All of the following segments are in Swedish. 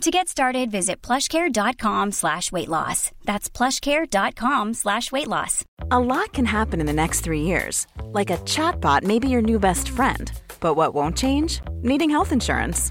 To get started, visit plushcare.com slash weight loss. That's plushcare.com slash weight loss. A lot can happen in the next three years. Like a chatbot may be your new best friend. But what won't change? Needing health insurance.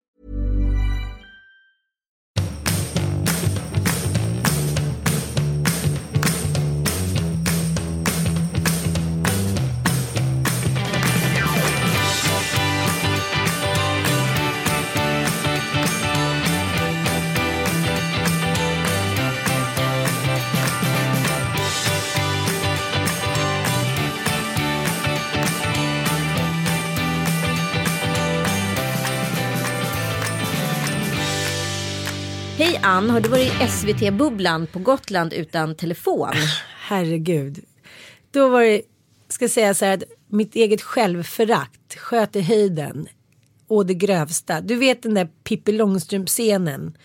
Ann, har du varit i SVT-bubblan på Gotland utan telefon? Herregud. Då var det, ska jag säga så här att mitt eget självförakt sköt i höjden. Och det grövsta. Du vet den där Pippi Långstrump-scenen.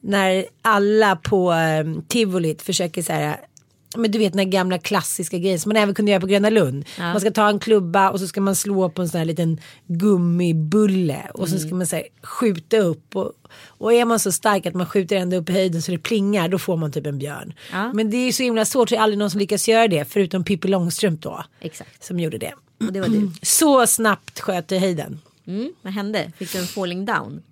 När alla på eh, tivolit försöker så här men du vet den här gamla klassiska grejen som man även kunde göra på Gröna Lund. Ja. Man ska ta en klubba och så ska man slå på en sån här liten gummibulle och så ska man så här, skjuta upp. Och, och är man så stark att man skjuter ända upp i höjden så det plingar då får man typ en björn. Ja. Men det är ju så himla svårt så det är aldrig någon som lyckas göra det förutom Pippi Långstrump då. Exakt. Som gjorde det. Och det var du. Så snabbt sköt i höjden. Mm, vad hände? Fick du en falling down?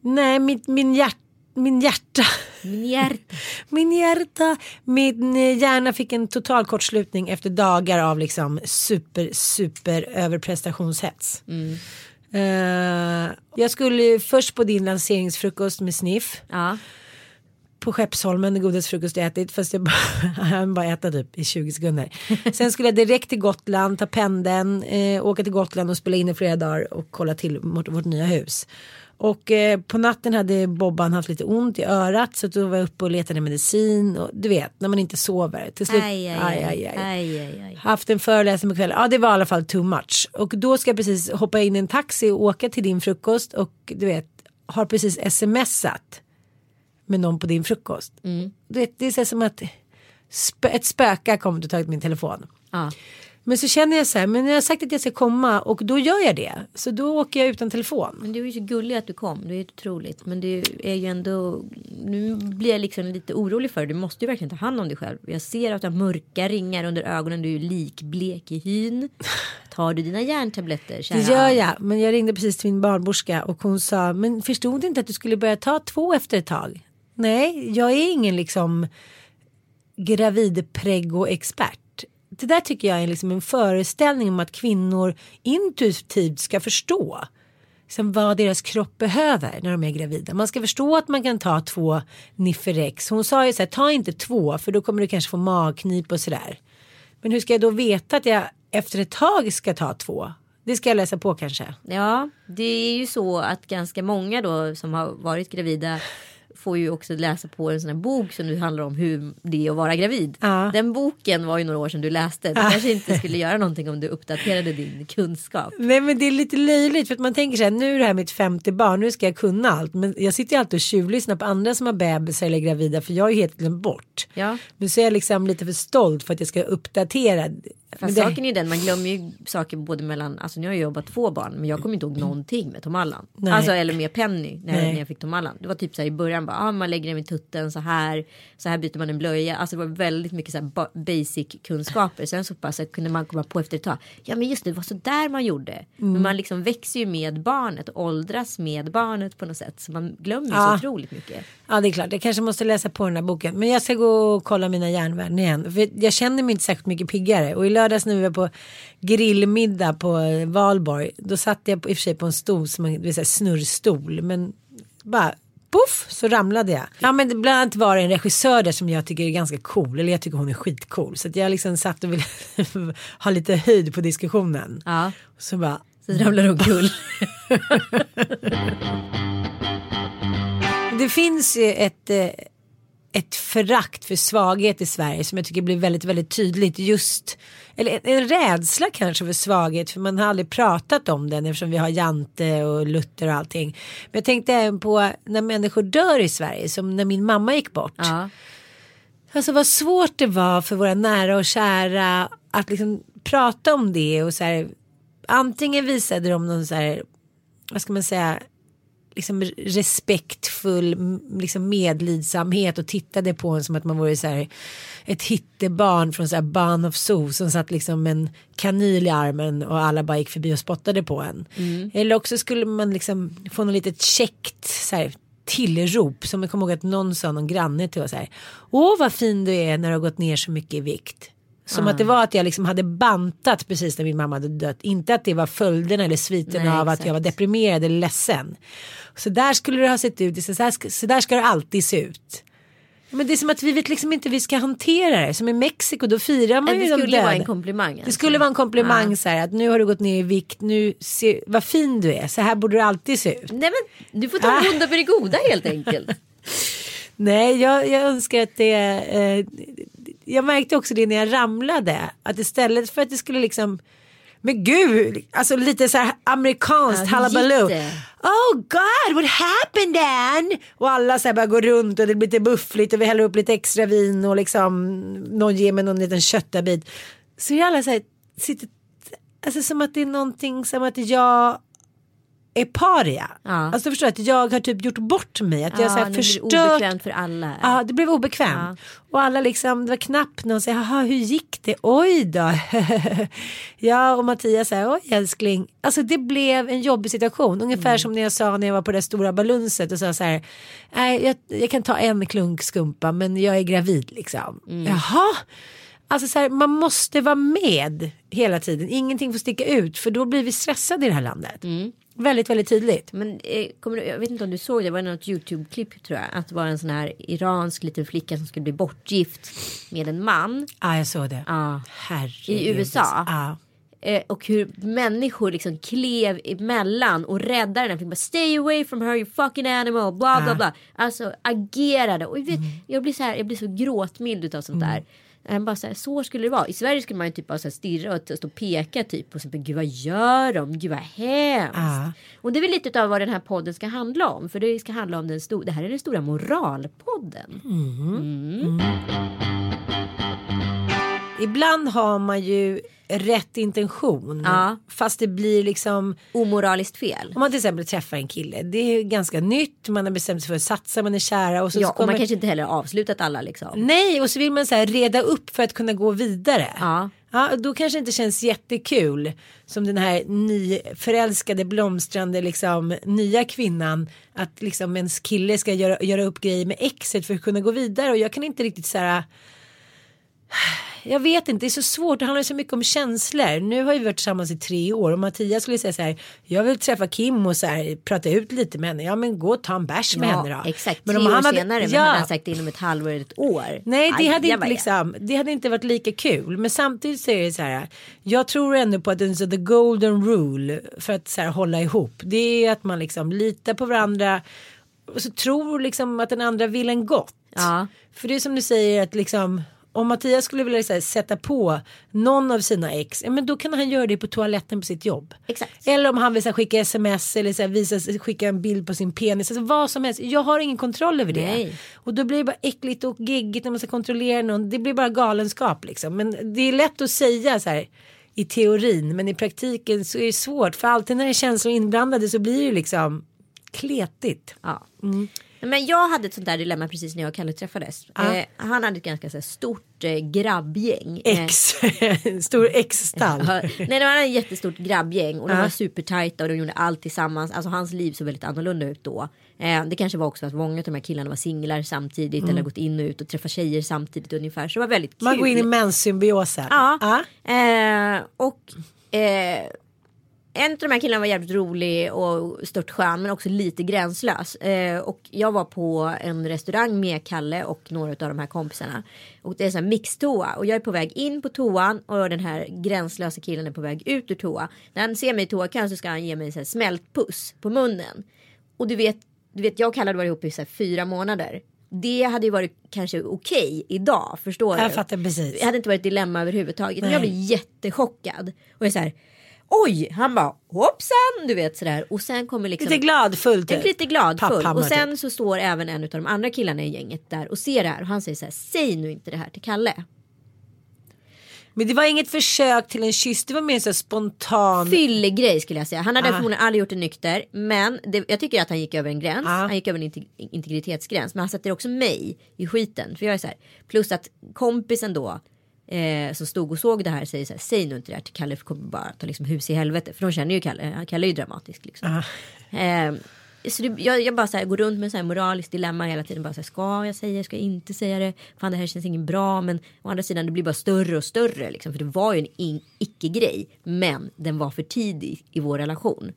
Nej, min, min, hjärt, min hjärta. Min hjärta. Min hjärta, min eh, hjärna fick en total kortslutning efter dagar av liksom super, super överprestationshets. Eh, jag skulle först på din lanseringsfrukost med Sniff Ja. på Skeppsholmen, den godaste frukost jag ätit. Fast jag bara, bara äta typ i 20 sekunder. Sen skulle jag direkt till Gotland, ta pendeln, eh, åka till Gotland och spela in i flera dagar och kolla till vårt, vårt nya hus. Och eh, på natten hade Bobban haft lite ont i örat så då var jag uppe och letade medicin och du vet när man inte sover. Till slut, Aj, aj, aj. haft en föreläsning på kvällen. Ja det var i alla fall too much. Och då ska jag precis hoppa in i en taxi och åka till din frukost och du vet har precis smsat med någon på din frukost. Du vet, det är så som att spö, ett spöke har kommit och tagit min telefon. Ja. Men så känner jag så här, men jag har sagt att jag ska komma och då gör jag det. Så då åker jag utan telefon. Men du är ju så gullig att du kom. Det är ju otroligt. Men det är ju ändå. Nu blir jag liksom lite orolig för dig. Du måste ju verkligen ta hand om dig själv. Jag ser att du har mörka ringar under ögonen. Du är likblek i hyn. Tar du dina järntabletter? Kära Det gör jag, men jag ringde precis till min barnmorska och hon sa, men förstod du inte att du skulle börja ta två efter ett tag? Nej, jag är ingen liksom gravidpreggo-expert. Det där tycker jag är liksom en föreställning om att kvinnor intuitivt ska förstå liksom vad deras kropp behöver när de är gravida. Man ska förstå att man kan ta två Niferex. Hon sa ju så här, ta inte två för då kommer du kanske få magknip och sådär. Men hur ska jag då veta att jag efter ett tag ska ta två? Det ska jag läsa på kanske. Ja, det är ju så att ganska många då som har varit gravida får ju också läsa på en sån här bok som nu handlar om hur det är att vara gravid. Ja. Den boken var ju några år sedan du läste. Du kanske inte skulle göra någonting om du uppdaterade din kunskap. Nej men det är lite löjligt för att man tänker så här nu är det här mitt femte barn nu ska jag kunna allt men jag sitter ju alltid och tjuvlyssnar på andra som har bebisar eller är gravida för jag har ju helt glömt bort. Ja. Men så är jag liksom lite för stolt för att jag ska uppdatera. Fast det- saken är ju den, man glömmer ju saker både mellan, alltså nu har jag jobbat två barn men jag kommer inte ihåg någonting med Tom Allan. Nej. Alltså eller med Penny när, Nej. när jag fick Tom Allan. Det var typ så här i början bara, ah, man lägger den vid tutten så här, så här byter man en blöja. Alltså det var väldigt mycket så här ba- basic kunskaper. Sen så bara så kunde man komma på efter ett tag, ja men just det, det var så där man gjorde. Mm. Men man liksom växer ju med barnet och åldras med barnet på något sätt. Så man glömmer Ja. så otroligt mycket. Ja det är klart, jag kanske måste läsa på den här boken. Men jag ska gå och kolla mina järnvärden igen. För jag känner mig inte särskilt mycket piggare. Och lördags när vi var på grillmiddag på eh, Valborg. Då satt jag på, i och för sig på en stol som en snurrstol. Men bara poff så ramlade jag. Ja men bland annat var det en regissör där som jag tycker är ganska cool. Eller jag tycker hon är skitcool. Så att jag liksom satt och ville ha lite höjd på diskussionen. Ja. Så bara Så ramlar du omkull. Det finns ju ett, eh, ett förakt för svaghet i Sverige som jag tycker blir väldigt, väldigt tydligt just eller en, rädsla kanske för svaghet för man har aldrig pratat om den eftersom vi har Jante och Luther och allting. Men jag tänkte även på när människor dör i Sverige som när min mamma gick bort. Ja. Alltså vad svårt det var för våra nära och kära att liksom prata om det och så här. Antingen visade de någon så här, vad ska man säga, liksom respektfull liksom medlidsamhet och tittade på en som att man vore så här ett hittebarn från så här Barn of Zoo som satt liksom en kanyl i armen och alla bara gick förbi och spottade på en. Eller också skulle man liksom få något litet käckt så här tillrop som jag kommer ihåg att någon sa någon granne till oss så här. Åh vad fin du är när du har gått ner så mycket i vikt. Som att det var att jag liksom hade bantat precis när min mamma hade dött. Inte att det var följderna eller sviterna av att exakt. jag var deprimerad eller ledsen. Så där skulle det ha sett ut. Så där, ska- så där ska det alltid se ut. Men det är som att vi vet liksom inte hur vi ska hantera det. Som i Mexiko då firar man ju det de skulle ju vara döda. en komplimang. Det alltså. skulle vara en komplimang Ja. så här att nu har du gått ner i vikt. Nu ser, vad fin du är. Så här borde du alltid se ut. Nej men du får ta Ah. det onda för det goda helt enkelt. Nej, jag, jag önskar att det... Eh, jag märkte också det när jag ramlade. Att istället för att det skulle liksom... Men gud, alltså lite så här amerikanskt Ja, det? Oh God, what happened Dan? Och alla så här bara går runt och det blir lite buffligt och vi häller upp lite extra vin och liksom någon ger mig någon liten köttabit. Så alla så här, sitter, alltså som att det är någonting som att jag är paria. Ja. Alltså du förstår att jag har typ gjort bort mig. Att jag så Ja, nu blir det förstört obekvämt för alla. Ja, det blev obekvämt. Och alla liksom, det var knappt någon säger, jaha hur gick det? Oj då. ja, och Mattias säger, oj älskling. Alltså det blev en jobbig situation. Ungefär Mm. som när jag sa när jag var på det stora balunset och sa så här, nej jag, jag kan ta en klunk skumpa men jag är gravid liksom. Mm. Jaha. Alltså så här, man måste vara med hela tiden. Ingenting får sticka ut för då blir vi stressade i det här landet. Mm. Väldigt, väldigt tydligt. Men eh, kommer du, jag vet inte om du såg det, det var något YouTube-klipp tror jag. Att det var en sån här iransk liten flicka som skulle bli bortgift med en man. Ja, jag såg det. Herregud. I USA? Ja. Eh, och hur människor liksom klev emellan och räddade den. Fick bara stay away from her you fucking animal. Bla bla bla. Alltså agerade. Och jag, vet, Mm. jag, blir så här, jag blir så gråtmild utav sånt där. Jag bara så, här, så skulle det vara. I Sverige skulle man ju typ bara så här stirra och stå och peka typ. Och så, men gud vad gör de? Gud vad hemskt. Ja. Och det är väl lite av vad den här podden ska handla om. För det ska handla om den stora, det här är den stora moralpodden. Ibland har man ju rätt intention. Ja. Fast det blir liksom. Omoraliskt fel. Om man till exempel träffar en kille. Det är ganska nytt. Man har bestämt sig för att satsa. Man är kära. Och så Ja, och man kanske inte heller har avslutat alla liksom. Nej och så vill man så här reda upp för att kunna gå vidare. Ja. Ja, då kanske det inte känns jättekul som den här nyförälskade blomstrande liksom nya kvinnan att liksom ens kille ska göra, göra upp grejer med exet för att kunna gå vidare och jag kan inte riktigt så här jag vet inte, det är så svårt, det handlar så mycket om känslor. Nu har vi varit tillsammans i tre år och Mattias skulle säga så här, jag vill träffa Kim och så här, prata ut lite med henne. Ja men gå och ta en bärs med henne då. Exakt, Men tre om år han hade- senare. Men Ja. hade han sagt inom ett halvår eller ett år. Nej det Aj, hade inte liksom, det hade inte varit lika kul. Men samtidigt så är det så här. Jag tror ändå på att den så the golden rule för att så här, hålla ihop. Det är att man liksom litar på varandra. Och så tror liksom att den andra vill en gott. Ja. För det är som du säger att liksom om Mattias skulle vilja här, sätta på någon av sina ex, ja, men då kan han göra det på toaletten på sitt jobb. Exakt. Eller om han vill här, skicka sms eller så här, visa, skicka en bild på sin penis. Alltså, vad som helst. Jag har ingen kontroll över det. Nej. Och då blir det bara äckligt och geggigt när man ska kontrollera någon. Det blir bara galenskap liksom. Men det är lätt att säga så här i teorin. Men i praktiken så är det svårt. För alltid när det är känslor inblandade så blir det liksom kletigt. Ja. Mm. Men jag hade ett sånt där dilemma precis när jag och Kalle träffades. Eh, han hade ett ganska så här, stort eh, grabbgäng. Eh, Ex, stor ex-stall. Nej, det var ett jättestort grabbgäng och de var supertajta och de gjorde allt tillsammans. Alltså hans liv såg väldigt annorlunda ut då. Eh, det kanske var också att många av de här killarna var singlar samtidigt eller gått in och ut och träffat tjejer samtidigt ungefär. Så det var väldigt kul. Mm. Man går in i mänssymbiosen. Ja. Ja. Eh, och eh, en av de här killarna var jävligt rolig och stört skön men också lite gränslös. Eh, och jag var på en restaurang med Kalle och några av de här kompisarna. Och det är så här mixtoa och jag är på väg in på toan och den här gränslösa killen är på väg ut ur toa. När han ser mig i toakön så ska han ge mig en så här smältpuss på munnen. Och du vet, du vet jag och Kalle hade varit ihop i så här fyra månader. Det hade ju varit kanske okej idag, förstår du? Jag fattar precis. Det hade inte varit ett dilemma överhuvudtaget. Men jag blev jättechockad. Och jag är så här. Oj, han bara hoppsan, du vet sådär. Och sen kommer liksom. Lite gladfull typ. lite gladfull. Och sen typ. så står även en av de andra killarna i gänget där och ser det här. Och han säger så här, säg nu inte det här till Kalle. Men det var inget försök till en kyss. Det var mer så spontan. Fyllegrej skulle jag säga. Han hade Ah. förmodligen aldrig gjort det nykter. Men det, jag tycker att han gick över en gräns. Ah. Han gick över en integ- integritetsgräns. Men han sätter också mig i skiten. För jag är så här. Plus att kompisen då. Eh, som stod och såg det här säger så här. Säg nu inte det här till Kalle för kommer bara ta liksom hus i helvete. För de känner ju Kalle. Kalle är ju dramatisk liksom. Eh, så det, jag, jag bara så här, går runt med så här moraliskt dilemma hela tiden. Bara så här, ska jag säga, ska jag inte säga det? Fan det här känns inget bra. Men å andra sidan det blir bara större och större. Liksom, för det var ju en icke-grej. Men den var för tidig i vår relation.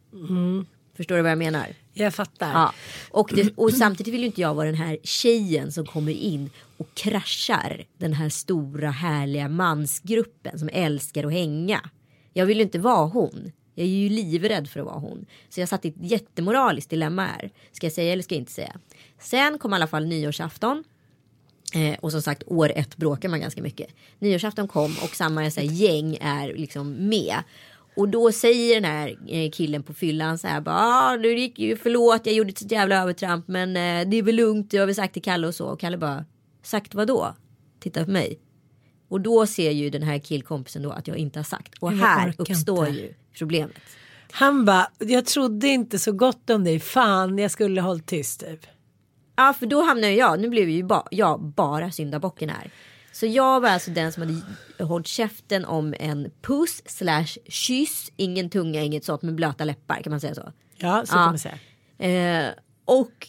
Förstår du vad jag menar? Jag fattar. Ja. Och, det, och samtidigt vill ju inte jag vara den här tjejen som kommer in och kraschar den här stora härliga mansgruppen som älskar att hänga. Jag vill ju inte vara hon. Jag är ju livrädd för att vara hon. Så jag satt i ett jättemoraliskt dilemma här. Ska jag säga eller ska jag inte säga? Sen kom i alla fall nyårsafton. Eh, och som sagt år ett bråkar man ganska mycket. Nyårsafton kom och samma så här, gäng är liksom med. Och då säger den här eh, killen på fyllan så här bara ah, nu gick ju förlåt jag gjorde ett sånt jävla övertramp men eh, det är väl lugnt det har vi sagt till Kalle och så och Kalle bara sagt vad då? Titta på mig. Och då ser ju den här killkompisen då att jag inte har sagt och Jag här uppstår inte. ju problemet. Han bara, jag trodde inte så gott om dig. Fan, jag skulle hållit tyst typ. Ja för då hamnar jag, nu blev ju ba, jag bara syndabocken här. Så jag var alltså den som hade hållit käften om en puss slash kyss, ingen tunga, inget sånt med blöta läppar kan man säga så. Ja, så kan man säga. Eh, och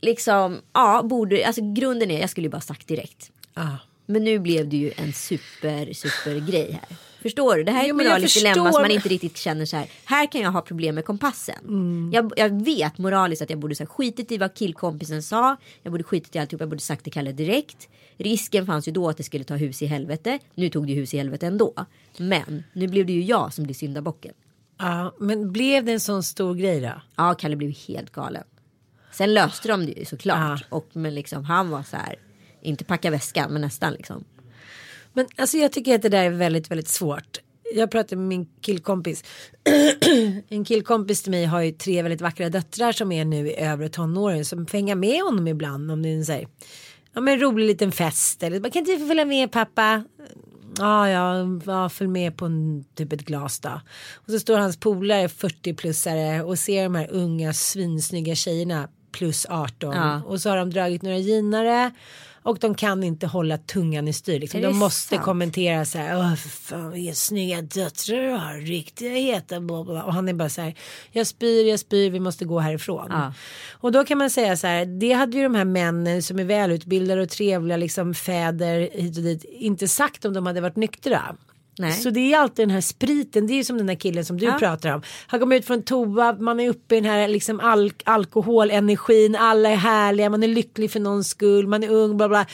liksom, ja, borde, alltså grunden är, jag skulle ju bara sagt direkt. Ja. Men nu blev det ju en super, super grej här. Förstår du? Det här är ett moraliskt dilemma som man inte riktigt känner så här. Här kan jag ha problem med kompassen. Mm. Jag, jag vet moraliskt att jag borde så här, skitit i vad killkompisen sa. Jag borde skitit i alltihop. Jag borde sagt till Kalle direkt. Risken fanns ju då att det skulle ta hus i helvete. Nu tog det hus i helvete ändå. Men nu blev det ju jag som blev syndabocken. ja, men blev det en sån stor grej då? Ja, Kalle blev helt galen. Sen löste de det ju såklart. Ja. Och men liksom han var så här. Inte packa väskan men nästan liksom. Men alltså jag tycker att det där är väldigt, väldigt svårt. Jag pratade med min killkompis. en killkompis till mig har ju tre väldigt vackra döttrar som är nu i övre tonåren som får hänga med honom ibland om det är en här, ja, men en rolig liten fest eller man kan inte få följa med pappa. Ja, ja, ja, följ med på en, typ ett glas då. Och så står hans polare 40-plussare och ser de här unga svinsnygga tjejerna plus 18. Ja. Och så har de dragit några ginare. Och de kan inte hålla tungan i styr. Liksom. De måste sant? kommentera så här. Åh, fan vilka snygga döttrar du har. Riktiga heta. Bla, bla. Och han är bara så här. Jag spyr, jag spyr. Vi måste gå härifrån. Ja. Och då kan man säga så här. Det hade ju de här männen som är välutbildade och trevliga. Liksom fäder hit och dit. Inte sagt om de hade varit nyktra. Nej. Så det är alltid den här spriten. Det är ju som den där killen som du Ja. pratar om. Han kommer ut från toa. Man är uppe i den här liksom al- alkoholenergin. Alla är härliga. Man är lycklig för någons skull. Man är ung. Bla bla.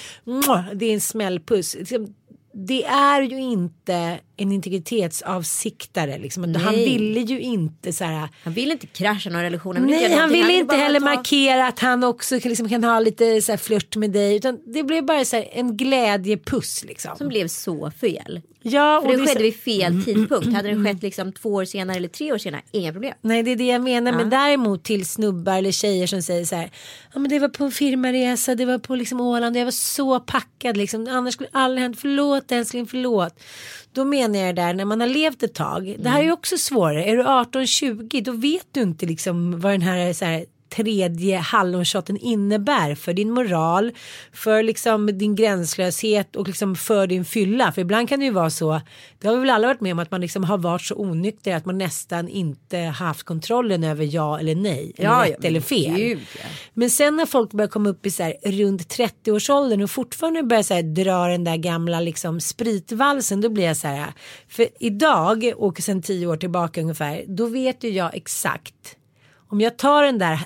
Det är en smällpuss. Liksom, Det är ju inte en integritetsavsiktare. Liksom. Han ville ju inte så här. Han vill inte krascha någon relation. vill inte Nej, han ville vill inte heller ta- markera att han också kan- liksom, kan ha lite så här flört med dig. Utan det blev bara så här, en glädjepuss liksom. Som blev så fel. ja, För det så- skedde vid fel tidpunkt. Hade det skett liksom två år senare eller tre år senare, inga problem. Nej det är det jag menar. Men däremot till snubbar eller tjejer som säger så här. Ja men det var på en firmaresa. Det var på liksom Åland. Jag var så packad liksom. Annars skulle aldrig hänt. Förlåt älskling förlåt. Då menar jag där när man har levt ett tag. Det här är ju också svårare. Är du 18-20 då vet du inte liksom vad den här, så här tredje hallonshotten innebär för din moral, för liksom din gränslöshet och liksom för din fylla. För ibland kan det ju vara så, det har vi väl alla varit med om att man liksom har varit så onykter att man nästan inte haft kontrollen över ja eller nej, eller Ja, rätt ja, eller fel. gud, ja. Men sen när folk börjar komma upp i så här, runt 30-årsåldern och fortfarande börjar så här, dra den där gamla liksom, spritvalsen. Då blir jag så här. För idag och sen tio år tillbaka ungefär. Då vet ju jag exakt. Om jag tar den där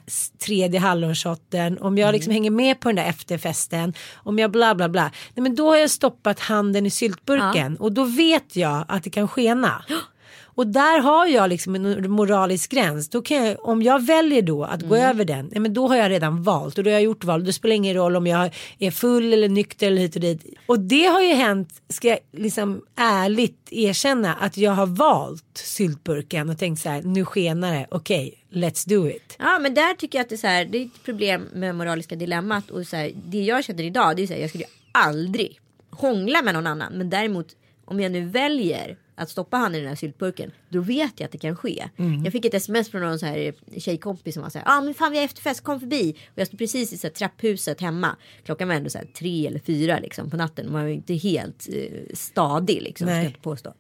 tredje hallonshotten, om jag liksom hänger med på den där efterfesten, om jag bla bla bla. Nej, men då har jag stoppat handen i syltburken och då vet jag att det kan skena. Och där har jag liksom en moralisk gräns. Då kan jag, om jag väljer då att gå över den, ja, men då har jag redan valt och då har jag gjort val. Då spelar det ingen roll om jag är full eller nykter eller hit och dit. Och det har ju hänt, ska jag liksom ärligt erkänna, att jag har valt syltburken och tänkt så här, nu skenar det, okej, let's do it. Ja men där tycker jag att det är, så här, det är ett problem med moraliska dilemmat. Och så här, det jag känner idag det är så här, jag skulle ju aldrig hångla med någon annan. Men däremot om jag nu väljer att stoppa handen i den här syltburken. Då vet jag att det kan ske. Jag fick ett sms från någon så här tjejkompis som var så här. Ja ah, men fan vi har efterfest kom förbi. Och jag stod precis i så här, trapphuset hemma. Klockan var ändå så här, tre eller fyra liksom på natten. Man var ju inte helt eh, stadig liksom. Ska jag inte påstå.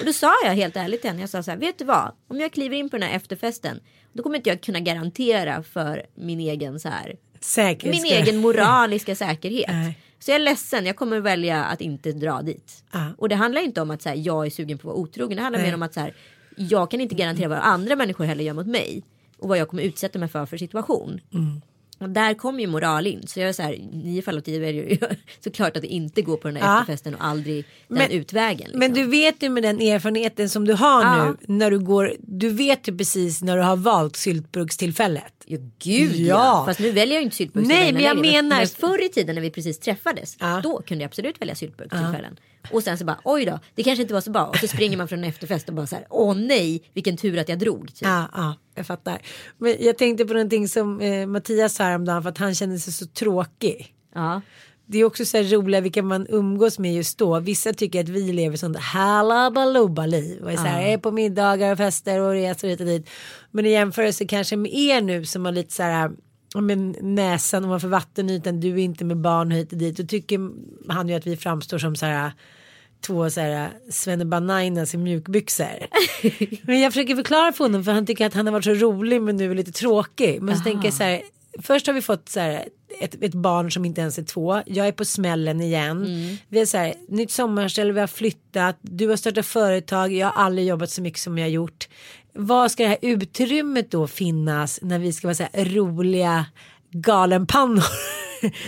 Och då sa jag helt ärligt till henne. Jag sa så här. Vet du vad? Om jag kliver in på den här efterfesten. Då kommer inte jag kunna garantera för min egen så här Säker min egen moraliska säkerhet. Nej. Så jag är ledsen, jag kommer välja att inte dra dit. Ja. Och det handlar inte om att så här, jag är sugen på att vara otrogen. Det handlar Nej. mer om att så här, jag kan inte garantera vad andra människor heller gör mot mig. Och vad jag kommer utsätta mig för för situation. Mm. Och där kommer ju moral in. Så jag är så här, nio fall av tio väljer ju såklart att det inte går på den där Ja. efterfesten och aldrig den Men- utvägen. Liksom. Men du vet ju med den erfarenheten som du har Ja. nu när du går, du vet ju precis när du har valt syltburkstillfället. Ja, gud ja. Ja. Fast nu väljer jag ju inte syltburk Nej, men jag längre. menar- Men förr i tiden när vi precis träffades. Ja. Då kunde jag absolut välja syltburkstillfällen. Och sen så bara oj då. Det kanske inte var så bra. Och så springer man från en efterfest och bara så här. Åh nej. Vilken tur att jag drog. Typ. Ja, ja, jag fattar. Men jag tänkte på någonting som eh, Mattias sa häromdagen för att han kände sig så tråkig. Ja. Det är också så här roliga vilka man umgås med just då. Vissa tycker att vi lever sånt halabalooba liv. Och är så här, är på middagar och fester och resor hit och dit. Men i jämförelse kanske med er nu som har lite så här men näsan ovanför vattenytan. Du är inte med barn hit och dit. Då tycker han ju att vi framstår som så här två så här svennebananas i mjukbyxor. men jag försöker förklara för honom för han tycker att han har varit så rolig men nu är lite tråkig. Men så tänker jag så här. Först har vi fått så här ett, ett barn som inte ens är två. Jag är på smällen igen. Vi har så här, nytt sommarställe, vi har flyttat. Du har startat företag. Jag har aldrig jobbat så mycket som jag har gjort. Vad ska det här utrymmet då finnas när vi ska vara så här roliga galenpannor?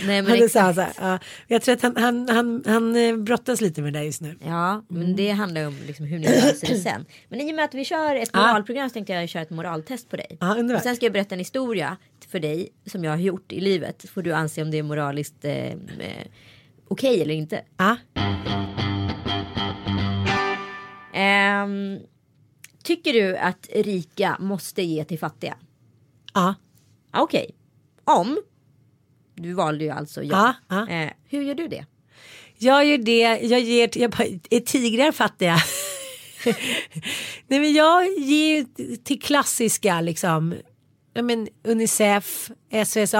Nej, men Han är så exakt. så här, ja. Jag tror att han, han, han, han eh, brottas lite med det där just nu. Ja, men det handlar om liksom hur ni löser det sen. Men i och med att vi kör ett moralprogram så tänkte jag köra ett moraltest på dig. Underbart. och sen ska jag berätta en historia för dig som jag har gjort i livet. Så får du anse om det är moraliskt eh, eh, okej eller inte. Ja. Ehm, tycker du att rika måste ge till fattiga? Ja. Okej. Om. Du valde ju alltså ja. Ja, ja. Eh, hur gör du det? Jag gör det, jag ger, jag bara, är tigrar fattiga? Nej men jag ger till klassiska liksom, ja men Unicef, SOS,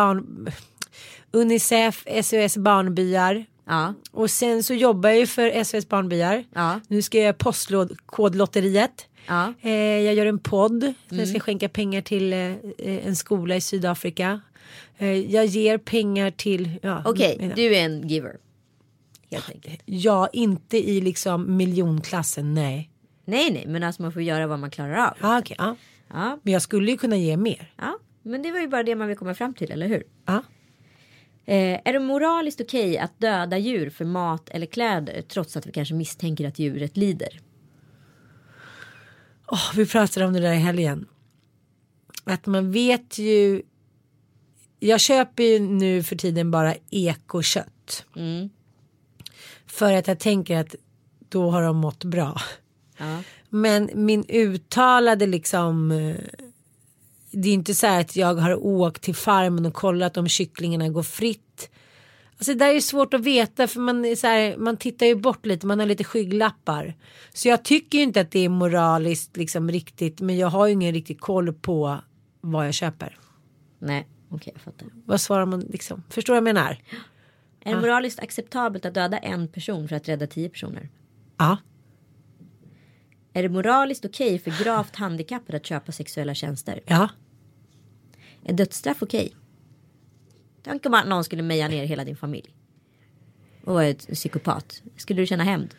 Unicef, SOS Barnbyar. Ja. Och sen så jobbar jag ju för SOS Barnbyar. Ja. Nu ska jag göra Postkodlotteriet. Ja. Eh, jag gör en podd. Ska jag skänka pengar till eh, en skola i Sydafrika. Eh, jag ger pengar till... Ja, Okej, mina- du är en giver. Helt enkelt. Ja, inte i liksom miljonklassen, nej. Nej, nej, men alltså man får göra vad man klarar av. Ja, okej, ja. Ja, Men jag skulle ju kunna ge mer. ja. Men det var ju bara det man vill komma fram till, eller hur? Ja. Eh, är det moraliskt okej att döda djur för mat eller kläder trots att vi kanske misstänker att djuret lider? Åh, vi pratade om det där i helgen. Att man vet ju. Jag köper ju nu för tiden bara ekokött. Mm. För att jag tänker att då har de mått bra. Ja. Men min uttalade liksom. Det är inte så här att jag har åkt till farmen och kollat om kycklingarna går fritt. Alltså det där är svårt att veta för man, är så här, man tittar ju bort lite, man har lite skygglappar. Så jag tycker ju inte att det är moraliskt liksom riktigt men jag har ju ingen riktig koll på vad jag köper. Nej. Okej, jag fattar. Vad svarar man liksom? Förstår vad jag menar? Är det moraliskt acceptabelt att döda en person för att rädda tio personer? Ja. Är det moraliskt okej för gravt handikappade att köpa sexuella tjänster? Ja. Är dödsstraff okej? Tänk om att någon skulle meja ner hela din familj. Och vara ett psykopat. Skulle du känna hämnd?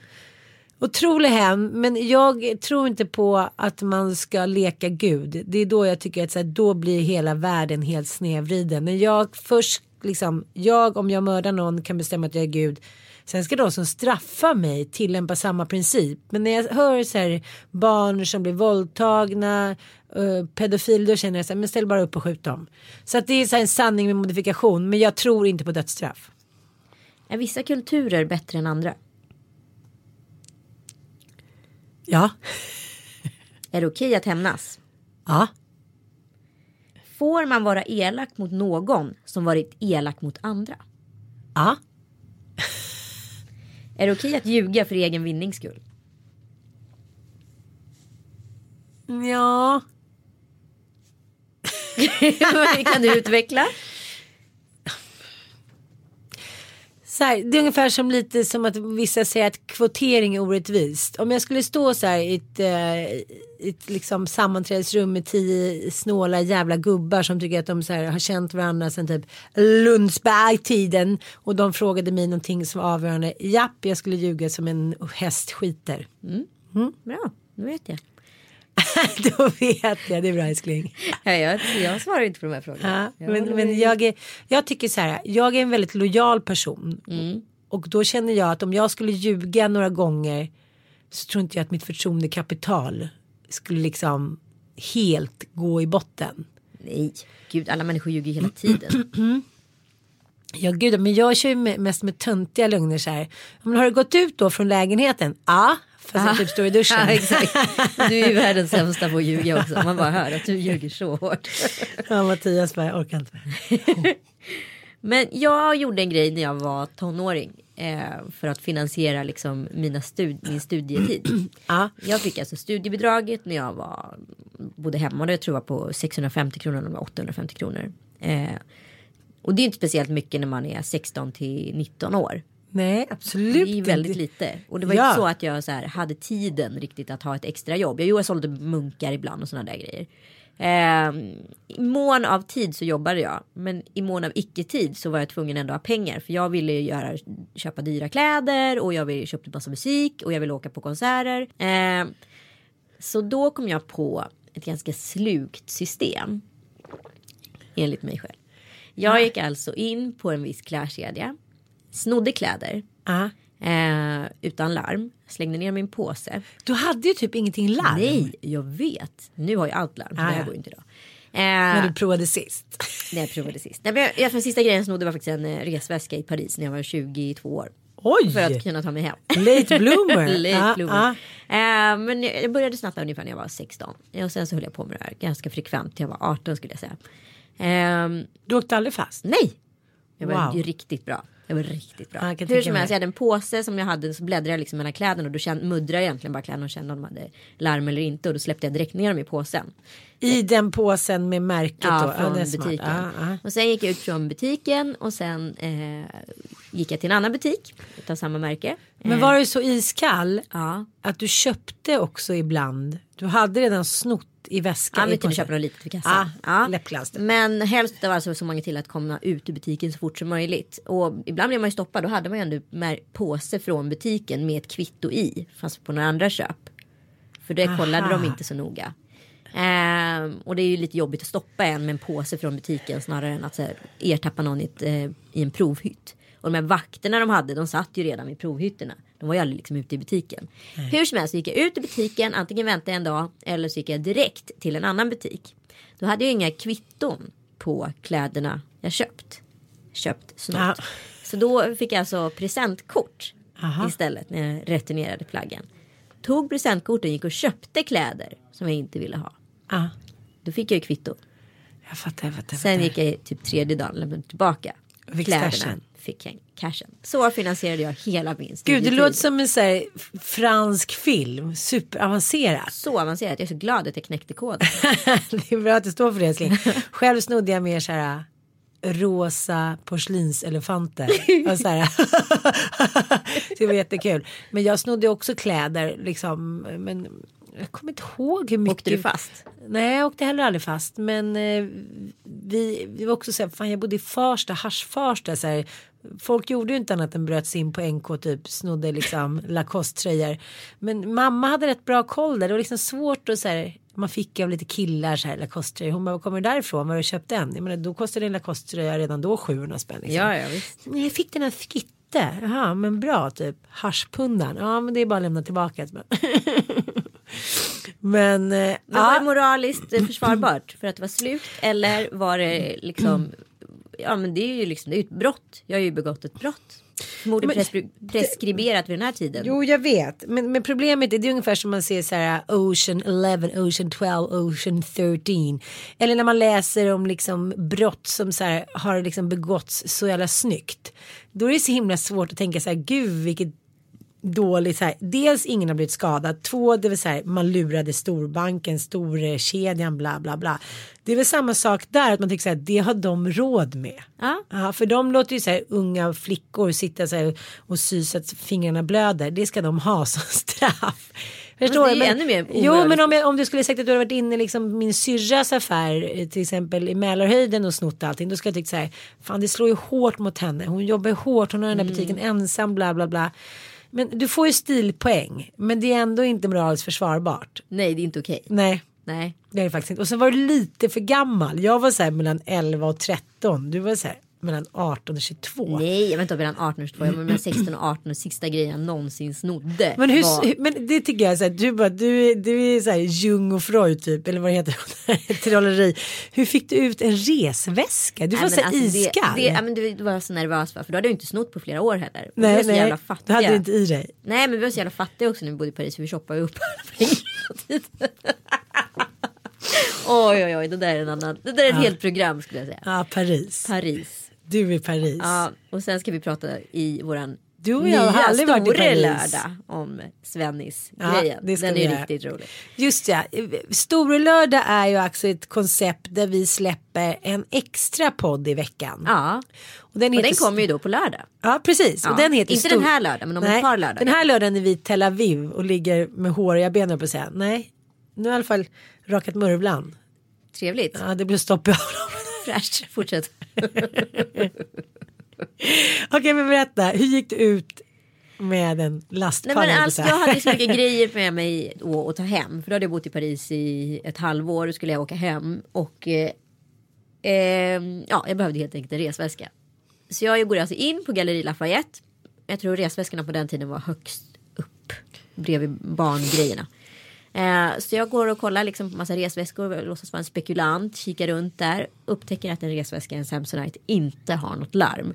Otrolig hem, men jag tror inte på att man ska leka gud. Det är då jag tycker att så här, då blir hela världen helt snedvriden. När jag först liksom, jag om jag mördar någon kan bestämma att jag är gud. Sen ska de som straffar mig tillämpa samma princip. Men när jag hör så här barn som blir våldtagna, uh, pedofil, då känner jag så här, men ställ bara upp och skjut dem. Så att det är så en sanning med modifikation, men jag tror inte på dödsstraff. Är vissa kulturer bättre än andra? Ja. Är det okej att hämnas? Ja. Får man vara elak mot någon som varit elak mot andra? Ja. Är det okej att ljuga för egen vinnings skull? Ja. kan du utveckla? Så här, det är ungefär som lite som att vissa säger att kvotering är orättvist. Om jag skulle stå så här i ett, eh, ett liksom sammanträdesrum med tio snåla jävla gubbar som tycker att de så här, har känt varandra sedan typ Lundsberg-tiden och de frågade mig någonting som var avgörande. Japp, jag skulle ljuga som en häst skiter. Bra, nu vet jag. Då vet jag, det är bra älskling. Ja, jag, jag svarar inte på de här frågorna. Ja, men men jag, är, jag tycker så här, jag är en väldigt lojal person. Och då känner jag att om jag skulle ljuga några gånger så tror inte jag att mitt förtroendekapital skulle liksom helt gå i botten. Nej, gud alla människor ljuger hela tiden. Ja gud, men jag kör ju mest med töntiga lögner så här. Men har du gått ut då från lägenheten? Ja, fast jag typ står i duschen. ja, exakt. Du är ju världens sämsta på att ljuga också. Man bara hör att du ljuger så hårt. Ja, Mattias bara, jag orkar inte. Men jag gjorde en grej när jag var tonåring. Eh, för att finansiera liksom mina stud- min studietid. Ja. Jag fick alltså studiebidraget när jag var, bodde hemma. Det tror jag på 650 kronor eller 850 kronor. Eh, och det är inte speciellt mycket när man är 16 till 19 år. Nej, absolut Det är väldigt lite. Och det var Ja. inte så att jag så här, hade tiden riktigt att ha ett extra jobb. Jag, jo, jag sålde munkar ibland och sådana där grejer. Eh, I mån av tid så jobbade jag. Men i mån av icke-tid så var jag tvungen ändå att ha pengar. För jag ville göra, köpa dyra kläder och jag ville köpa massa musik och jag ville åka på konserter. Eh, så då kom jag på ett ganska slukt system. Enligt mig själv. Jag gick alltså in på en viss klädkedja. Snodde kläder. Ja. Eh, utan larm. Slängde ner min påse. Du hade ju typ ingenting larm. Nej, jag vet. Nu har jag allt larm. Ah, det här går inte idag. När Eh, du provade sist. när jag provade sist. Nej, men jag, jag, för sista grejen snodde var faktiskt en eh, resväska i Paris när jag var 22 år. Oj! För att kunna ta mig hem. Late bloomer. Late Ja, bloomer. ja. Eh, men jag jag började snatta ungefär när jag var 16. Och sen så höll jag på med det här ganska frekvent till jag var 18 skulle jag säga. Ehm, Du åkte aldrig fast? nej! Jag var Wow. riktigt bra. Jag var riktigt bra. Ja, Hur som helst, jag hade en påse som jag hade så bläddrade jag liksom mellan kläderna och då kände, muddrade jag egentligen bara kläderna och kände om de hade larm eller inte och då släppte jag direkt ner dem i påsen. I den påsen med märket Ja, då? från det smart. butiken. Ja, ja. Och sen gick jag ut från butiken och sen eh, gick jag till en annan butik utav samma märke. Men var du så iskall Ja, att du köpte också ibland? Du hade redan snott i väskan? ja i men typ påsen. köpa något litet för kassan. Ah, läppglans. Men helst av alltså så många till att komma ut ur butiken så fort som möjligt. Och ibland blev man ju stoppad. Då hade man ju ändå påse från butiken med ett kvitto i. Fast på några andra köp. För det kollade Aha. de inte så noga. Ehm, och det är ju lite jobbigt att stoppa en med en påse från butiken snarare än att så här, ertappa någon i, ett, eh, i en provhytt. Och de här vakterna de hade, de satt ju redan vid provhytterna. De var ju aldrig liksom ute i butiken. Hur som helst så gick jag ut i butiken, antingen väntade jag en dag eller så gick jag direkt till en annan butik. Då hade jag inga kvitton på kläderna jag köpt. Köpt snott. Ja. Så då fick jag alltså presentkort Aha. istället när jag returnerade plaggen. Tog presentkorten, gick och köpte kläder som jag inte ville ha. Ja, Då fick jag ju kvitto. jag fattar. Jag fattar, jag Sen fattar. gick jag typ tredje dagen lämnade tillbaka Fick kläderna. Fick jag cashen. Så finanerade jag hela min Gud, det låter som en så här, fransk film. Superavancerat. Så avancerat. Jag är så glad att jag knäckte koden. det är bra att det står för det älskling. Själv snodde jag mer så här rosa porslinselefanter. och så här. det var jättekul. Men jag snodde också kläder liksom. Men jag kommer inte ihåg hur mycket. Åkte du fast? Nej jag åkte heller aldrig fast. Men eh, vi, vi var också så här, fan jag bodde i Farsta, Hasch-Farsta. Så här, folk gjorde ju inte annat än bröt sig in på NK typ snodde liksom Lacoste-tröjor. Men mamma hade rätt bra koll där. Det var liksom svårt att så här, man fick av lite killar så här Lacoste-tröjor. Hon bara, var kommer du därifrån? Var har du köpt den? Jag menar, då kostade en Lacoste-tröja redan då 700 spänn. Liksom. Ja, ja visst. Jag fick den här Fitte. Jaha, men bra typ. Haschpundan. Ja, men det är bara att lämna tillbaka. men, eh, Men var det moraliskt försvarbart för att det var slukt eller var det liksom Ja men det är ju liksom det är ett brott. Jag har ju begått ett brott. Förmodligen preskri- preskriberat vid den här tiden. Jo, jag vet. Men, men problemet är det är ungefär som man ser så här Ocean 11, Ocean 12, Ocean 13. Eller när man läser om liksom brott som så här har liksom begåtts så jävla snyggt. Då är det så himla svårt att tänka så här, gud vilket dåligt så här. Dels ingen har blivit skadad. Två, det vill säga man lurade storbanken, storkedjan, bla bla bla. Det är väl samma sak där att man tycker så här, det har de råd med. Ja. Ja, för de låter ju så här unga flickor sitta så här och sy så att fingrarna blöder. Det ska de ha som straff. Förstår det är ju ännu mer Jo, men om, jag, om du skulle sagt att du hade varit inne i liksom min syrras affär eh, till exempel i Mälarhöjden och snott allting. Då skulle jag tyckt så här. Fan det slår ju hårt mot henne. Hon jobbar hårt. Hon har den där butiken ensam bla bla bla. Men du får ju stilpoäng. Men det är ändå inte moraliskt försvarbart. Nej det är inte okej. Nej. Nej. Det är det faktiskt inte. Och sen var du lite för gammal. Jag var så här mellan 11 och 13. Du var så här mellan 18 och 22. Nej jag var inte mellan 18 och 22. Jag var mellan 16 och 18 och sista grejen jag någonsin snodde. Men, hur, var... men det tycker jag är så här, du, bara, du, du är så här Jung och Freud typ, eller vad det heter, trolleri. Hur fick du ut en resväska? Du var så alltså, iskall. Det, det, ja, men du, du var så nervös för, för då hade jag inte snott på flera år heller. Och vi var nej, så nej, jävla du hade inte i dig. Nej men vi var så jävla fattiga också när vi bodde i Paris för vi shoppade upp. Oj oj oj det där är en annan. Det där är ett helt program skulle jag säga. Ja, Paris. Paris. Du är Paris. Ja och sen ska vi prata i våran Du och jag har aldrig varit i store Paris. lördag om Svennis Ja, grejen. det ska Den är riktigt rolig. Just ja, Storlördag är ju alltså ett koncept där vi släpper en extra podd i veckan. Ja Och den, och den kommer ju då på lördag. Ja precis. Ja, Och den heter inte den här lördagen, men om ett par lördagar. Den här lördagen är vi i Tel Aviv och ligger med håriga ben upp och säga. Nej, nu har jag i alla fall rakat murvlan. Trevligt. Ja, det blev stopp i öronen. Fräscht. Fortsätt. Okej, men berätta. Hur gick det ut med en Nej lastpanna? men höll alltså jag hade så mycket grejer med mig att ta hem. För då hade jag bott i Paris i ett halvår. Då skulle jag åka hem. Och eh, ehm, ja, jag behövde helt enkelt en resväska. Så jag går alltså in på Galleri Lafayette. Jag tror resväskorna på den tiden var högst upp. Bredvid barngrejerna. Eh, så jag går och kollar liksom på massa resväskor. Låtsas vara en spekulant. Kikar runt där. Upptäcker att en resväska, en Samsonite, inte har något larm.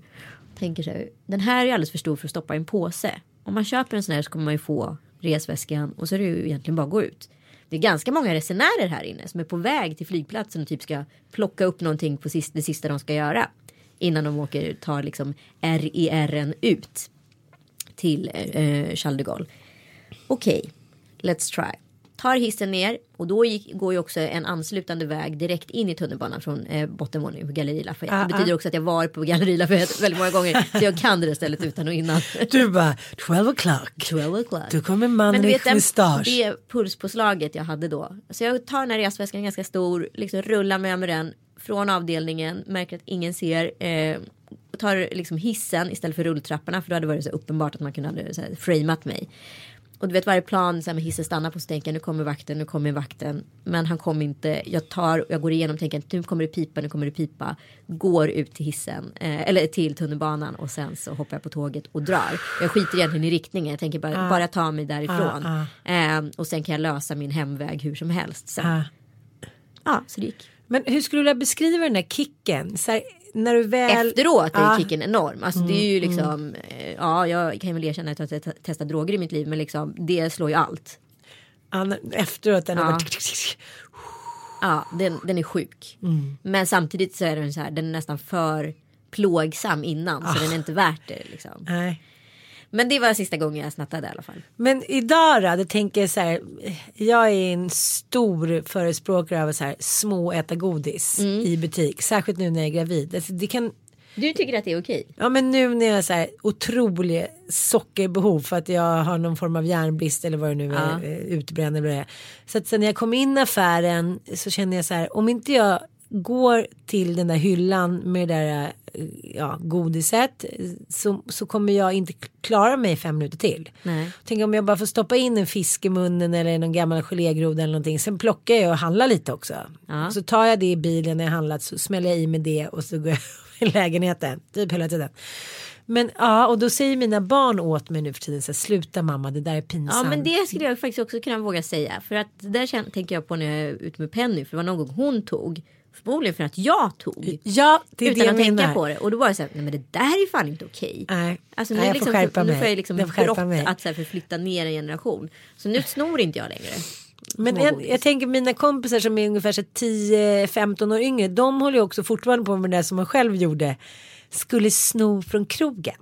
Tänker så här, den här är alldeles för stor för att stoppa i en påse. Om man köper en sån här så kommer man ju få resväskan och så är det ju egentligen bara att gå ut. Det är ganska många resenärer här inne som är på väg till flygplatsen och typ ska plocka upp någonting på sist, det sista de ska göra. Innan de åker, tar liksom RERen ut till eh, eh, Charles de Gaulle. Okej, let's try. Tar hissen ner och då gick, går ju också en anslutande väg direkt in i tunnelbanan från eh, bottenvåningen på Galleri Lafayette. Ah, det betyder också att jag var på Galleri Lafayette väldigt många gånger. så jag kan det där stället utan och innan. Du bara 12 o'clock. 12 o'clock. Då kommer mannen i mustasch. det pulspåslaget jag hade då. Så jag tar den här resväskan ganska stor, liksom rullar med med den från avdelningen, märker att ingen ser. Eh, och tar liksom hissen istället för rulltrapporna för då hade det varit så uppenbart att man kunde ha framat mig. Och du vet varje plan så här med hissen stannar på så tänker jag nu kommer vakten, nu kommer vakten. Men han kom inte. Jag tar, jag går igenom tänker nu kommer det pipa, nu kommer det pipa. Går ut till hissen, eh, eller till tunnelbanan och sen så hoppar jag på tåget och drar. Jag skiter egentligen i riktningen, jag tänker bara, bara ta mig därifrån. Ah, Eh, och sen kan jag lösa min hemväg hur som helst. Sen. Ah. Ja, så det gick. Men hur skulle du vilja beskriva den där kicken? Så här, när du väl... Efteråt är Ja. ju kicken enorm. Alltså det är Mm, ju liksom, eh, ja jag kan väl erkänna att jag har te- testat droger i mitt liv men liksom det slår ju allt. Ja, efteråt den är Ja. bara... Ja, den, den är sjuk. Mm. Men samtidigt så är den så här, den är nästan för plågsam innan Ah. så den är inte värt det liksom. Nej. Men det var sista gången jag snattade i alla fall. Men idag då, det tänker jag så här. Jag är en stor förespråkare av så här små äta godis Mm. i butik. Särskilt nu när jag är gravid. Alltså, det kan, Du tycker att det är okej? ja men nu när jag har så här otrolig sockerbehov för att jag har någon form av järnbrist eller vad det nu är, Ja. eh, utbränd eller vad det är. Så att sen när jag kom in i affären så känner jag så här, om inte jag går till den där hyllan med det där eh, ja, godiset så, så kommer jag inte klara mig fem minuter till. Nej. Tänk om jag bara får stoppa in en fisk i munnen eller någon gammal gelégroda eller någonting. Sen plockar jag och handlar lite också. Ja. Så tar jag det i bilen när jag handlat så smäller jag i med det och så går jag i lägenheten. Typ hela tiden. Men ja, och då säger mina barn åt mig nu för tiden så här, sluta mamma, det där är pinsamt. Ja men det skulle jag faktiskt också kunna våga säga. För att det där tänker jag på när jag är ute med Penny. För det var någon gång hon tog. Förmodligen för att jag tog. Ja, det är utan det jag att tänka menar. på det. Och då var det så här, nej men det där är fan inte okej. Nej, Alltså nu, Nej, är jag får liksom, skärpa nu mig. får jag liksom Jag får brott mig. att så här, förflytta ner en generation. Så nu snor inte jag längre. Men Små jag, tänker mina kompisar som är ungefär så här 10-15 år yngre. De håller ju också fortfarande på med det som man själv gjorde. Skulle sno från krogen.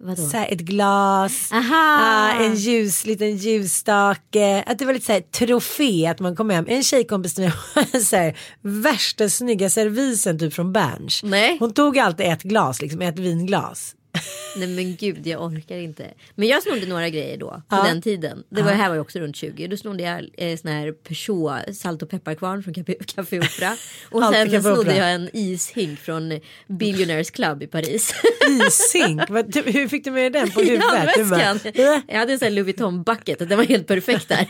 Vadå? Så ett glas, ah, en ljus, liten ljusstake. Att det var lite så här trofé att man kom hem. En tjejkompis till mig har så här, värsta snygga servisen typ från Berns. Hon tog alltid ett glas, liksom ett vinglas. Nej men gud jag orkar inte. Men jag snodde några grejer då. På Ja. den tiden. Det var, här var jag också runt 20. Då snodde jag eh, sån här Peugeot salt och pepparkvarn från Café, Opera. Och sen Café snodde jag en ishink från Billionaires Club i Paris. Ishink, du- hur fick du med den på huvudet? Bara, handväskan. "Äh." Jag hade en sån här Louis Vuitton bucket. Den var helt perfekt där.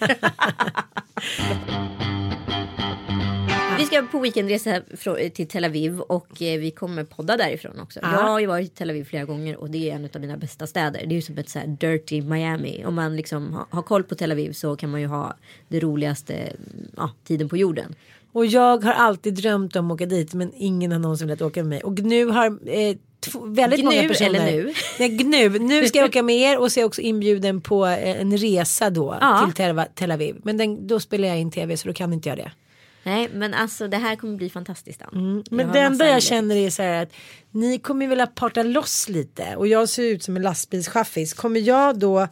Vi ska på weekendresa till Tel Aviv och eh, vi kommer podda därifrån också. Ja. Jag har ju varit i Tel Aviv flera gånger och det är en av mina bästa städer. Det är ju som ett så dirty Miami. Om man liksom har, koll på Tel Aviv så kan man ju ha det roligaste ja, tiden på jorden. Och jag har alltid drömt om att åka dit men ingen har någonsin velat åka med mig. Och nu har eh, två, väldigt Gnu många personer. eller nu? Nej, gnu. Nu ska jag åka med er och så är jag också inbjuden på eh, en resa då Ja. till Tel, Tel Aviv. Men den, då spelar jag in tv så då kan inte jag det. Nej men alltså det här kommer bli fantastiskt. Mm. Men det enda jag känner är så här att ni kommer vilja parta loss lite och jag ser ut som en lastbilschaffis. Kommer jag då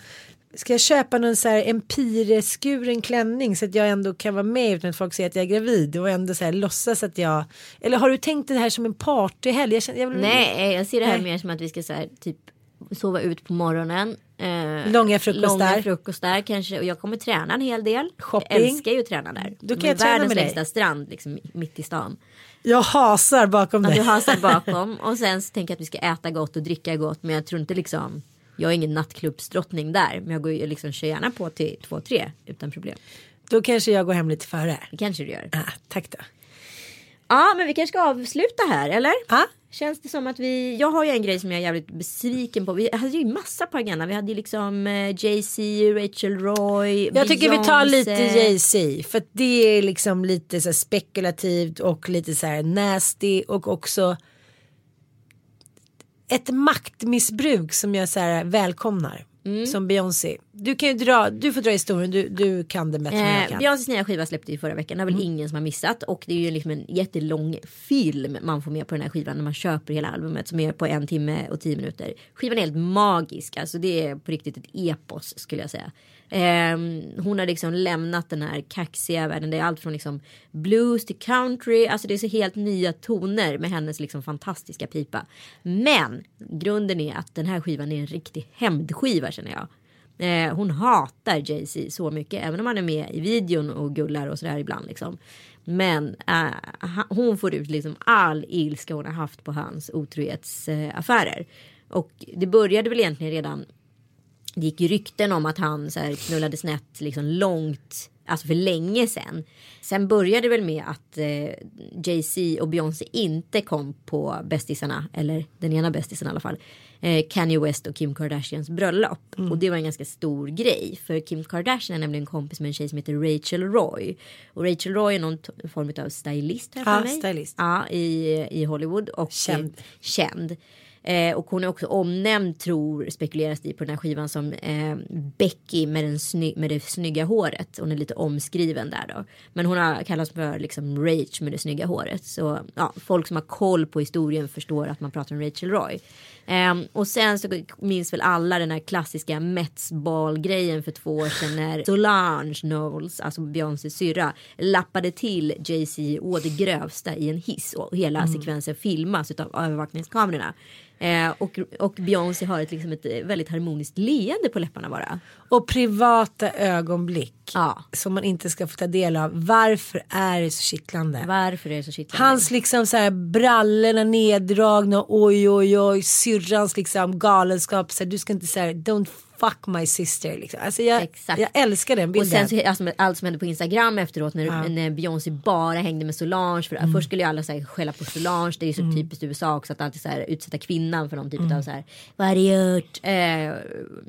Ska jag köpa någon så här empireskuren klänning så att jag ändå kan vara med utan att folk ser att jag är gravid och ändå så här låtsas att jag Eller har du tänkt det här som en partyhelg? Jag känner, jag vill, Nej, jag ser det här Nej. mer som att vi ska så här, typ sova ut på morgonen. Eh, Långa frukostar. Långa frukostar kanske. Och jag kommer träna en hel del. Shopping. Jag älskar ju att träna där. Då kan jag träna världens med dig. längsta strand liksom mitt i stan. Jag hasar bakom Ja, dig. du hasar bakom. Och sen så tänker jag att vi ska äta gott och dricka gott. Men jag tror inte liksom. Jag är ingen nattklubbsdrottning där. Men jag går ju liksom kör gärna på till två, tre utan problem. Då kanske jag går hem lite före. Det kanske du gör. Ah, tack då. Ja, men vi kanske ska avsluta här, eller? Ah, Känns det som att vi, jag har ju en grej som jag är jävligt besviken på. Vi hade ju massa på agendan. Vi hade ju liksom eh, Jay-Z, Rachel Roy, jag tycker vi tar lite Jay-Z för att det är liksom lite så spekulativt och lite så här nasty och också ett maktmissbruk som jag så här välkomnar. Mm. Som Beyoncé. Du kan ju dra, du får dra historien, du, du kan det bättre än jag Eh, kan. Beyoncés nya skiva släppte ju förra veckan. Det har väl ingen som har missat. Och det är ju liksom en jättelång film man får med på den här skivan när man köper hela albumet som är på en timme och tio minuter. Skivan är helt magisk. Alltså det är på riktigt ett epos skulle jag säga. Eh, hon har liksom lämnat den här kaxiga världen. Det är allt från liksom blues till country. Alltså det är så helt nya toner med hennes liksom fantastiska pipa. Men grunden är att den här skivan är en riktig hämndskiva känner jag. Eh, hon hatar Jay-Z så mycket, även om han är med i videon och gullar och sådär ibland liksom. Men eh, hon får ut liksom all ilska hon har haft på hans otrohetsaffärer. Eh, och det började väl egentligen redan det gick ju rykten om att han så här knullade snett liksom långt, alltså för länge sedan. Sen började det väl med att eh, Jay-Z och Beyoncé inte kom på bästisarna, eller den ena bästisen i alla fall. Eh, Kanye West och Kim Kardashians bröllop. Och det var en ganska stor grej. För Kim Kardashian är nämligen kompis med en tjej som heter Rachel Roy. Och Rachel Roy är någon form av stylist här för Ja, mig. stylist. Ja, i, i Hollywood. Och, Känd. Eh, känd. Eh, och hon är också omnämnd tror spekuleras det på den här skivan som eh, Becky med, den sny- med det snygga håret. Hon är lite omskriven där då. Men hon har kallats för liksom Rach med det snygga håret. Så ja, folk som har koll på historien förstår att man pratar om Rachel Roy. Um, och sen så minns väl alla den här klassiska Mets-ball-grejen för två år sedan när Solange Knowles, alltså Beyoncés syrra, lappade till Jay-Z å det grövsta i en hiss och hela mm. sekvensen filmas av övervakningskamerorna. Eh, och, och Beyoncé har ett, liksom ett eh, väldigt harmoniskt leende på läpparna bara. Och privata ögonblick ja. som man inte ska få ta del av. Varför är det så kittlande? Varför är det så kittlande? Hans liksom så här brallorna neddragna, oj oj oj, syrrans liksom galenskap. Så här, du ska inte säga don't fuck my sister. Liksom. Alltså jag, jag älskar den bilden. Och sen så, alltså, allt som hände på Instagram efteråt när, ja. när Beyoncé bara hängde med Solange. För, mm. Först skulle ju alla så här, skälla på Solange. Det är ju så mm. typiskt USA också att alltid så här, utsätta kvinnan för någon typ mm. av så här. Vad har du gjort? Eh,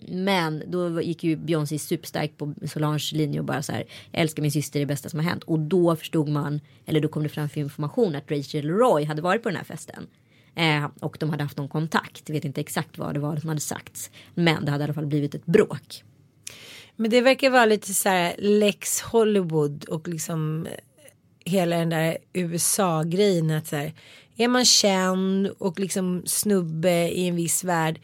men då gick ju Beyoncé superstarkt på Solanges linje och bara så här. Älskar min syster, det bästa som har hänt. Och då förstod man, eller då kom det fram för information att Rachel Roy hade varit på den här festen. Eh, och de hade haft någon kontakt. Jag vet inte exakt vad det var som hade sagts. Men det hade i alla fall blivit ett bråk. Men det verkar vara lite så här Lex Hollywood och liksom eh, hela den där USA-grejen. Att så här, är man känd och liksom snubbe i en viss värld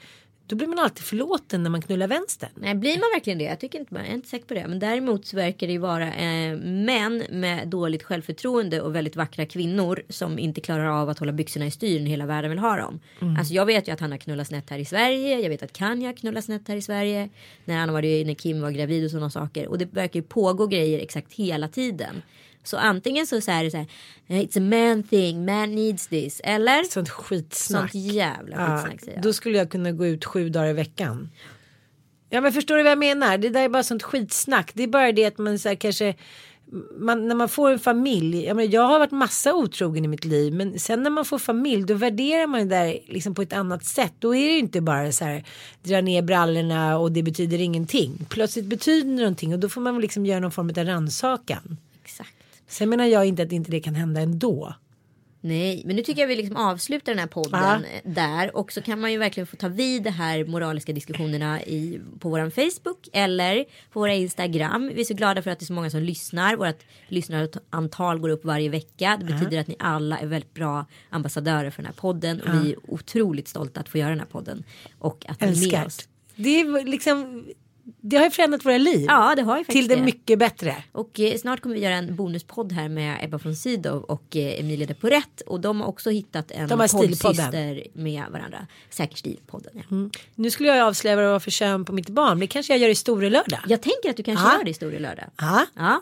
då blir man alltid förlåten när man knullar vänster. Nej, blir man verkligen det? Jag tycker inte, jag är inte säker på det. Men däremot så verkar det ju vara eh, män med dåligt självförtroende och väldigt vackra kvinnor som inte klarar av att hålla byxorna i styr när hela världen vill ha dem. Mm. Alltså jag vet ju att han har knullat snett här i Sverige. Jag vet att Kanye knullar snett här i Sverige. När han var när Kim var gravid och sådana saker. Och det verkar ju pågå grejer exakt hela tiden. Så antingen så, så är det så här, it's a man thing, man needs this. Eller? Sånt skitsnack. Sånt jävla skitsnack ja, Då skulle jag kunna gå ut sju dagar i veckan. Ja men förstår du vad jag menar? Det där är bara sånt skitsnack. Det är bara det att man så här, kanske man, när man får en familj, jag, menar, jag har varit massa otrogen i mitt liv men sen när man får familj då värderar man det där liksom på ett annat sätt. Då är det inte bara så här dra ner brallorna och det betyder ingenting. Plötsligt betyder det någonting och då får man liksom göra någon form av rannsakan. Exakt. Sen menar jag inte att inte det kan hända ändå. Nej, men nu tycker jag vi liksom avslutar den här podden ja. där och så kan man ju verkligen få ta vid de här moraliska diskussionerna i, på våran Facebook eller på våra Instagram. Vi är så glada för att det är så många som lyssnar. Vårt lyssnarantal går upp varje vecka. Det betyder ja. att ni alla är väldigt bra ambassadörer för den här podden och ja. vi är otroligt stolta att få göra den här podden och att ni är med oss. Det är liksom det har ju förändrat våra liv. Ja, det har ju Till det, det. mycket bättre. Och eh, snart kommer vi göra en bonuspodd här med Ebba von Sydow och eh, Emilia de Porrett. Och de har också hittat en poddsyster med varandra. Säker stil-podden. Ja. Mm. Nu skulle jag avslöja vad det var för kön på mitt barn. Det kanske jag gör i Store lördag. Jag tänker att du kanske Aha. gör det i Store lördag. Aha. Ja.